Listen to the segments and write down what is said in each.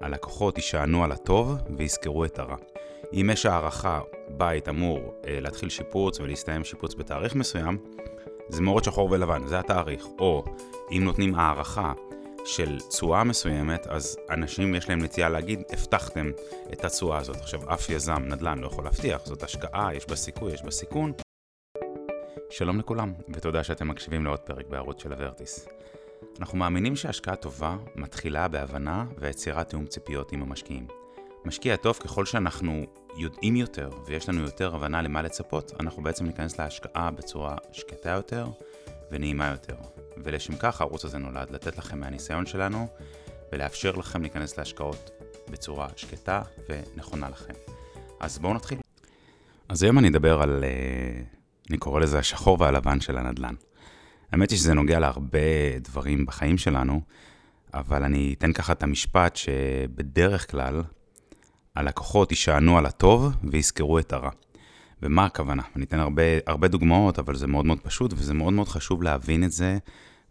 הלקוחות יישענו על הטוב ויזכרו את הרע. אם יש הערכה, בית אמור אה, להתחיל שיפוץ ולהסתיים שיפוץ בתאריך מסוים, זה מאוד שחור ולבן, זה התאריך. או אם נותנים הערכה של תשואה מסוימת, אז אנשים יש להם נטייה להגיד, הבטחתם את התשואה הזאת. עכשיו, אף יזם נדל"ן לא יכול להבטיח, זאת השקעה, יש בה סיכוי, יש בה סיכון. שלום לכולם, ותודה שאתם מקשיבים לעוד פרק בערוץ של הוורטיס. אנחנו מאמינים שהשקעה טובה מתחילה בהבנה ויצירת תיאום ציפיות עם המשקיעים. משקיע טוב ככל שאנחנו יודעים יותר ויש לנו יותר הבנה למה לצפות, אנחנו בעצם ניכנס להשקעה בצורה שקטה יותר ונעימה יותר. ולשם כך הערוץ הזה נולד, לתת לכם מהניסיון שלנו ולאפשר לכם להיכנס להשקעות בצורה שקטה ונכונה לכם. אז בואו נתחיל. אז היום אני אדבר על, אה, אני קורא לזה השחור והלבן של הנדל"ן. האמת היא שזה נוגע להרבה דברים בחיים שלנו, אבל אני אתן ככה את המשפט שבדרך כלל הלקוחות יישענו על הטוב ויזכרו את הרע. ומה הכוונה? אני אתן הרבה, הרבה דוגמאות, אבל זה מאוד מאוד פשוט, וזה מאוד מאוד חשוב להבין את זה,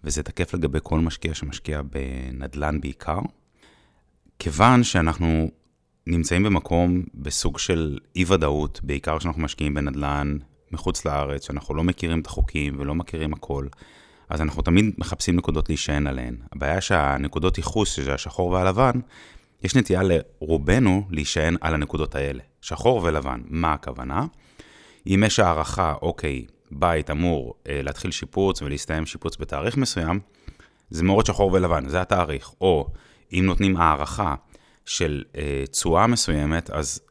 וזה תקף לגבי כל משקיע שמשקיע בנדל"ן בעיקר. כיוון שאנחנו נמצאים במקום בסוג של אי-ודאות, בעיקר כשאנחנו משקיעים בנדל"ן מחוץ לארץ, שאנחנו לא מכירים את החוקים ולא מכירים הכל, אז אנחנו תמיד מחפשים נקודות להישען עליהן. הבעיה שהנקודות ייחוס, שזה השחור והלבן, יש נטייה לרובנו להישען על הנקודות האלה. שחור ולבן, מה הכוונה? אם יש הערכה, אוקיי, בית אמור אה, להתחיל שיפוץ ולהסתיים שיפוץ בתאריך מסוים, זה מאוד שחור ולבן, זה התאריך. או אם נותנים הערכה של אה, תשואה אה, מסוימת, אז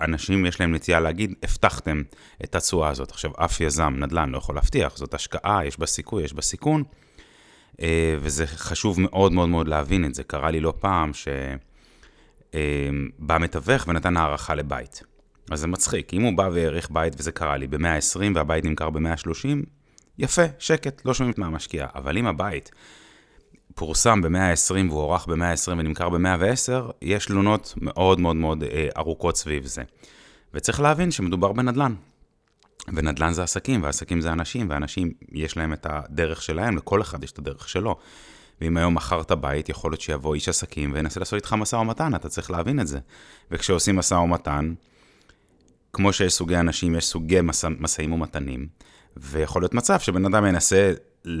אנשים יש להם נטייה להגיד, הבטחתם את התשואה הזאת. עכשיו, אף יזם נדל"ן לא יכול להבטיח, זאת השקעה, יש בה סיכוי, יש בה סיכון, אה, וזה חשוב מאוד מאוד מאוד להבין את זה. קרה לי לא פעם שבא מתווך ונתן הערכה לבית. אז זה מצחיק, אם הוא בא והעריך בית, וזה קרה לי, ב-120 והבית נמכר ב-130, יפה, שקט, לא שומעים מהמשקיע. אבל אם הבית פורסם ב-120 והוארך ב-120 ונמכר ב-110, יש תלונות מאוד מאוד מאוד אה, ארוכות סביב זה. וצריך להבין שמדובר בנדל"ן. ונדל"ן זה עסקים, ועסקים זה אנשים, ואנשים יש להם את הדרך שלהם, לכל אחד יש את הדרך שלו. ואם היום מכרת בית, יכול להיות שיבוא איש עסקים וינסה לעשות איתך משא ומתן, אתה צריך להבין את זה. וכשעושים משא ומתן, כמו שיש סוגי אנשים, יש סוגי משאים ומתנים, ויכול להיות מצב שבן אדם ינסה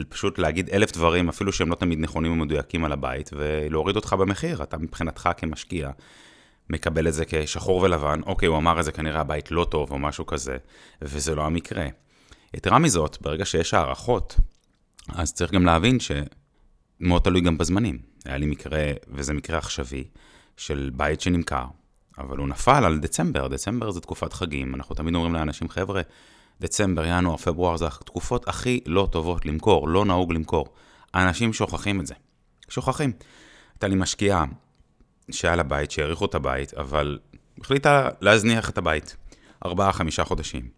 פשוט להגיד אלף דברים, אפילו שהם לא תמיד נכונים ומדויקים על הבית, ולהוריד אותך במחיר. אתה מבחינתך כמשקיע מקבל את זה כשחור ולבן, אוקיי, הוא אמר את זה, כנראה הבית לא טוב או משהו כזה, וזה לא המקרה. יתרה מזאת, ברגע שיש הערכות, אז צריך גם להבין שמאוד תלוי גם בזמנים. היה לי מקרה, וזה מקרה עכשווי, של בית שנמכר, אבל הוא נפל על דצמבר, דצמבר זה תקופת חגים, אנחנו תמיד אומרים לאנשים, חבר'ה, דצמבר, ינואר, פברואר זה התקופות הכי לא טובות למכור, לא נהוג למכור. האנשים שוכחים את זה. שוכחים. הייתה לי משקיעה שהיה לה בית, שהעריכו את הבית, אבל החליטה להזניח את הבית. ארבעה, חמישה חודשים.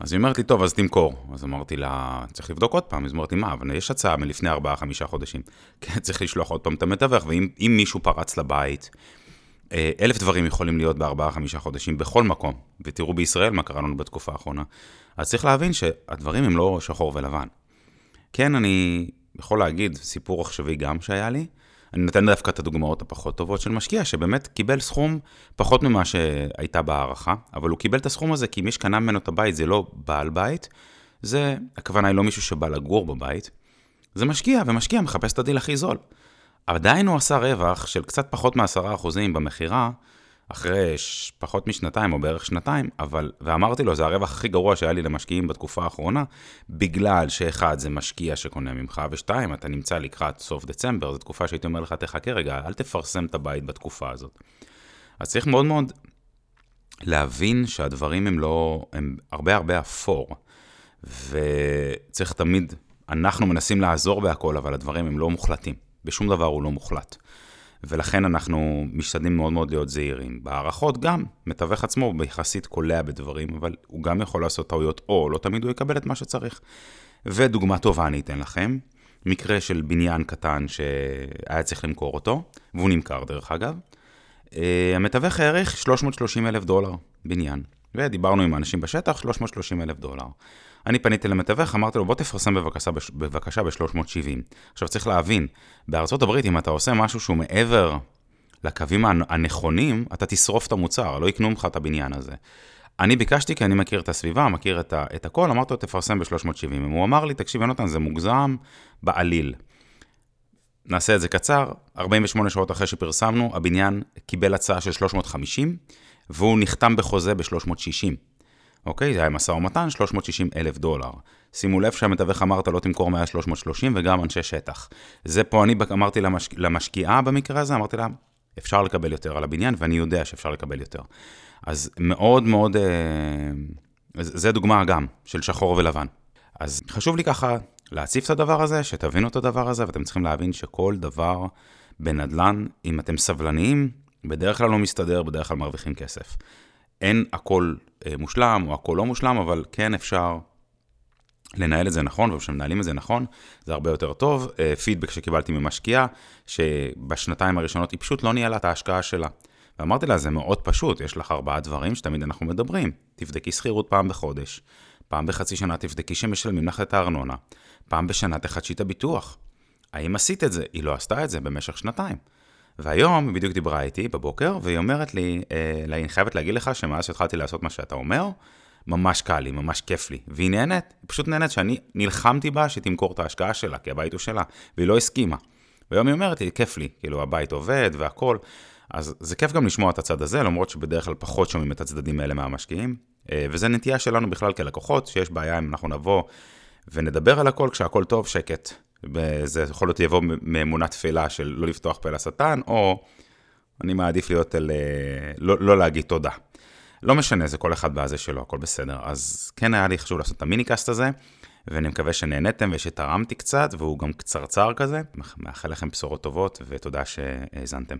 אז היא אומרת לי, טוב, אז תמכור. אז אמרתי לה, צריך לבדוק עוד פעם. אז אמרתי, מה, אבל יש הצעה מלפני ארבעה, חמישה חודשים. כן, צריך לשלוח עוד פעם את המתווך, ואם מישהו פרץ לבית, אלף דברים יכולים להיות בארבעה, חמישה חודשים בכל מקום, ותראו בישראל מה קרה לנו בתקופה האחרונה. אז צריך להבין שהדברים הם לא שחור ולבן. כן, אני יכול להגיד סיפור עכשווי גם שהיה לי. אני נותן דווקא את הדוגמאות הפחות טובות של משקיע, שבאמת קיבל סכום פחות ממה שהייתה בהערכה, אבל הוא קיבל את הסכום הזה כי מי שקנה ממנו את הבית זה לא בעל בית, זה, הכוונה היא לא מישהו שבא לגור בבית, זה משקיע, ומשקיע מחפש את הדיל הכי זול. עדיין הוא עשה רווח של קצת פחות מ-10% במכירה, אחרי ש... פחות משנתיים או בערך שנתיים, אבל, ואמרתי לו, זה הרווח הכי גרוע שהיה לי למשקיעים בתקופה האחרונה, בגלל שאחד, זה משקיע שקונה ממך, ושתיים, אתה נמצא לקראת סוף דצמבר, זו תקופה שהייתי אומר לך, תחכה רגע, אל תפרסם את הבית בתקופה הזאת. אז צריך מאוד מאוד להבין שהדברים הם לא, הם הרבה הרבה אפור, וצריך תמיד, אנחנו מנסים לעזור בהכל, אבל הדברים הם לא מוחלטים. בשום דבר הוא לא מוחלט. ולכן אנחנו משתדלים מאוד מאוד להיות זהירים. בהערכות גם, מתווך עצמו ביחסית קולע בדברים, אבל הוא גם יכול לעשות טעויות, או לא תמיד הוא יקבל את מה שצריך. ודוגמה טובה אני אתן לכם, מקרה של בניין קטן שהיה צריך למכור אותו, והוא נמכר דרך אגב. אה, המתווך העריך 330 אלף דולר בניין, ודיברנו עם האנשים בשטח, 330 אלף דולר. אני פניתי למתווך, אמרתי לו, בוא תפרסם בבקשה, בבקשה ב-370. עכשיו צריך להבין, בארצות הברית, אם אתה עושה משהו שהוא מעבר לקווים הנכונים, אתה תשרוף את המוצר, לא יקנו ממך את הבניין הזה. אני ביקשתי, כי אני מכיר את הסביבה, מכיר את, ה, את הכל, אמרתי לו, תפרסם ב-370. הוא אמר לי, תקשיב, יונתן, זה מוגזם בעליל. נעשה את זה קצר, 48 שעות אחרי שפרסמנו, הבניין קיבל הצעה של 350, והוא נחתם בחוזה ב-360. אוקיי? זה היה משא ומתן, 360 אלף דולר. שימו לב שהמתווך אמרת לא תמכור מעל 330 וגם אנשי שטח. זה פה אני אמרתי למשק... למשקיעה במקרה הזה, אמרתי לה, אפשר לקבל יותר על הבניין, ואני יודע שאפשר לקבל יותר. אז מאוד מאוד, אה, זה דוגמה גם של שחור ולבן. אז חשוב לי ככה להציף את הדבר הזה, שתבינו את הדבר הזה, ואתם צריכים להבין שכל דבר בנדל"ן, אם אתם סבלניים, בדרך כלל לא מסתדר, בדרך כלל מרוויחים כסף. אין הכל אה, מושלם או הכל לא מושלם, אבל כן אפשר לנהל את זה נכון, וכשמנהלים את זה נכון, זה הרבה יותר טוב. אה, פידבק שקיבלתי ממשקיעה, שבשנתיים הראשונות היא פשוט לא ניהלה את ההשקעה שלה. ואמרתי לה, זה מאוד פשוט, יש לך ארבעה דברים שתמיד אנחנו מדברים. תבדקי שכירות פעם בחודש, פעם בחצי שנה תבדקי שמשלמים לך את הארנונה, פעם בשנה תחדשי את הביטוח. האם עשית את זה? היא לא עשתה את זה במשך שנתיים. והיום היא בדיוק דיברה איתי בבוקר, והיא אומרת לי, אה, אני חייבת להגיד לך שמאז שהתחלתי לעשות מה שאתה אומר, ממש קל לי, ממש כיף לי. והיא נהנית, היא פשוט נהנית שאני נלחמתי בה שתמכור את ההשקעה שלה, כי הבית הוא שלה, והיא לא הסכימה. והיום היא אומרת לי, כיף לי, כאילו הבית עובד והכל. אז זה כיף גם לשמוע את הצד הזה, למרות שבדרך כלל פחות שומעים את הצדדים האלה מהמשקיעים. אה, וזה נטייה שלנו בכלל כלקוחות, שיש בעיה אם אנחנו נבוא ונדבר על הכל, כשהכל טוב, שקט. וזה יכול להיות יבוא מאמונה תפלה של לא לפתוח פה לשטן, או אני מעדיף להיות אל... אה, לא, לא להגיד תודה. לא משנה, זה כל אחד בזה שלו, הכל בסדר. אז כן היה לי חשוב לעשות את המיניקאסט הזה, ואני מקווה שנהניתם ושתרמתי קצת, והוא גם קצרצר כזה. מאחל לכם בשורות טובות, ותודה שהאזנתם.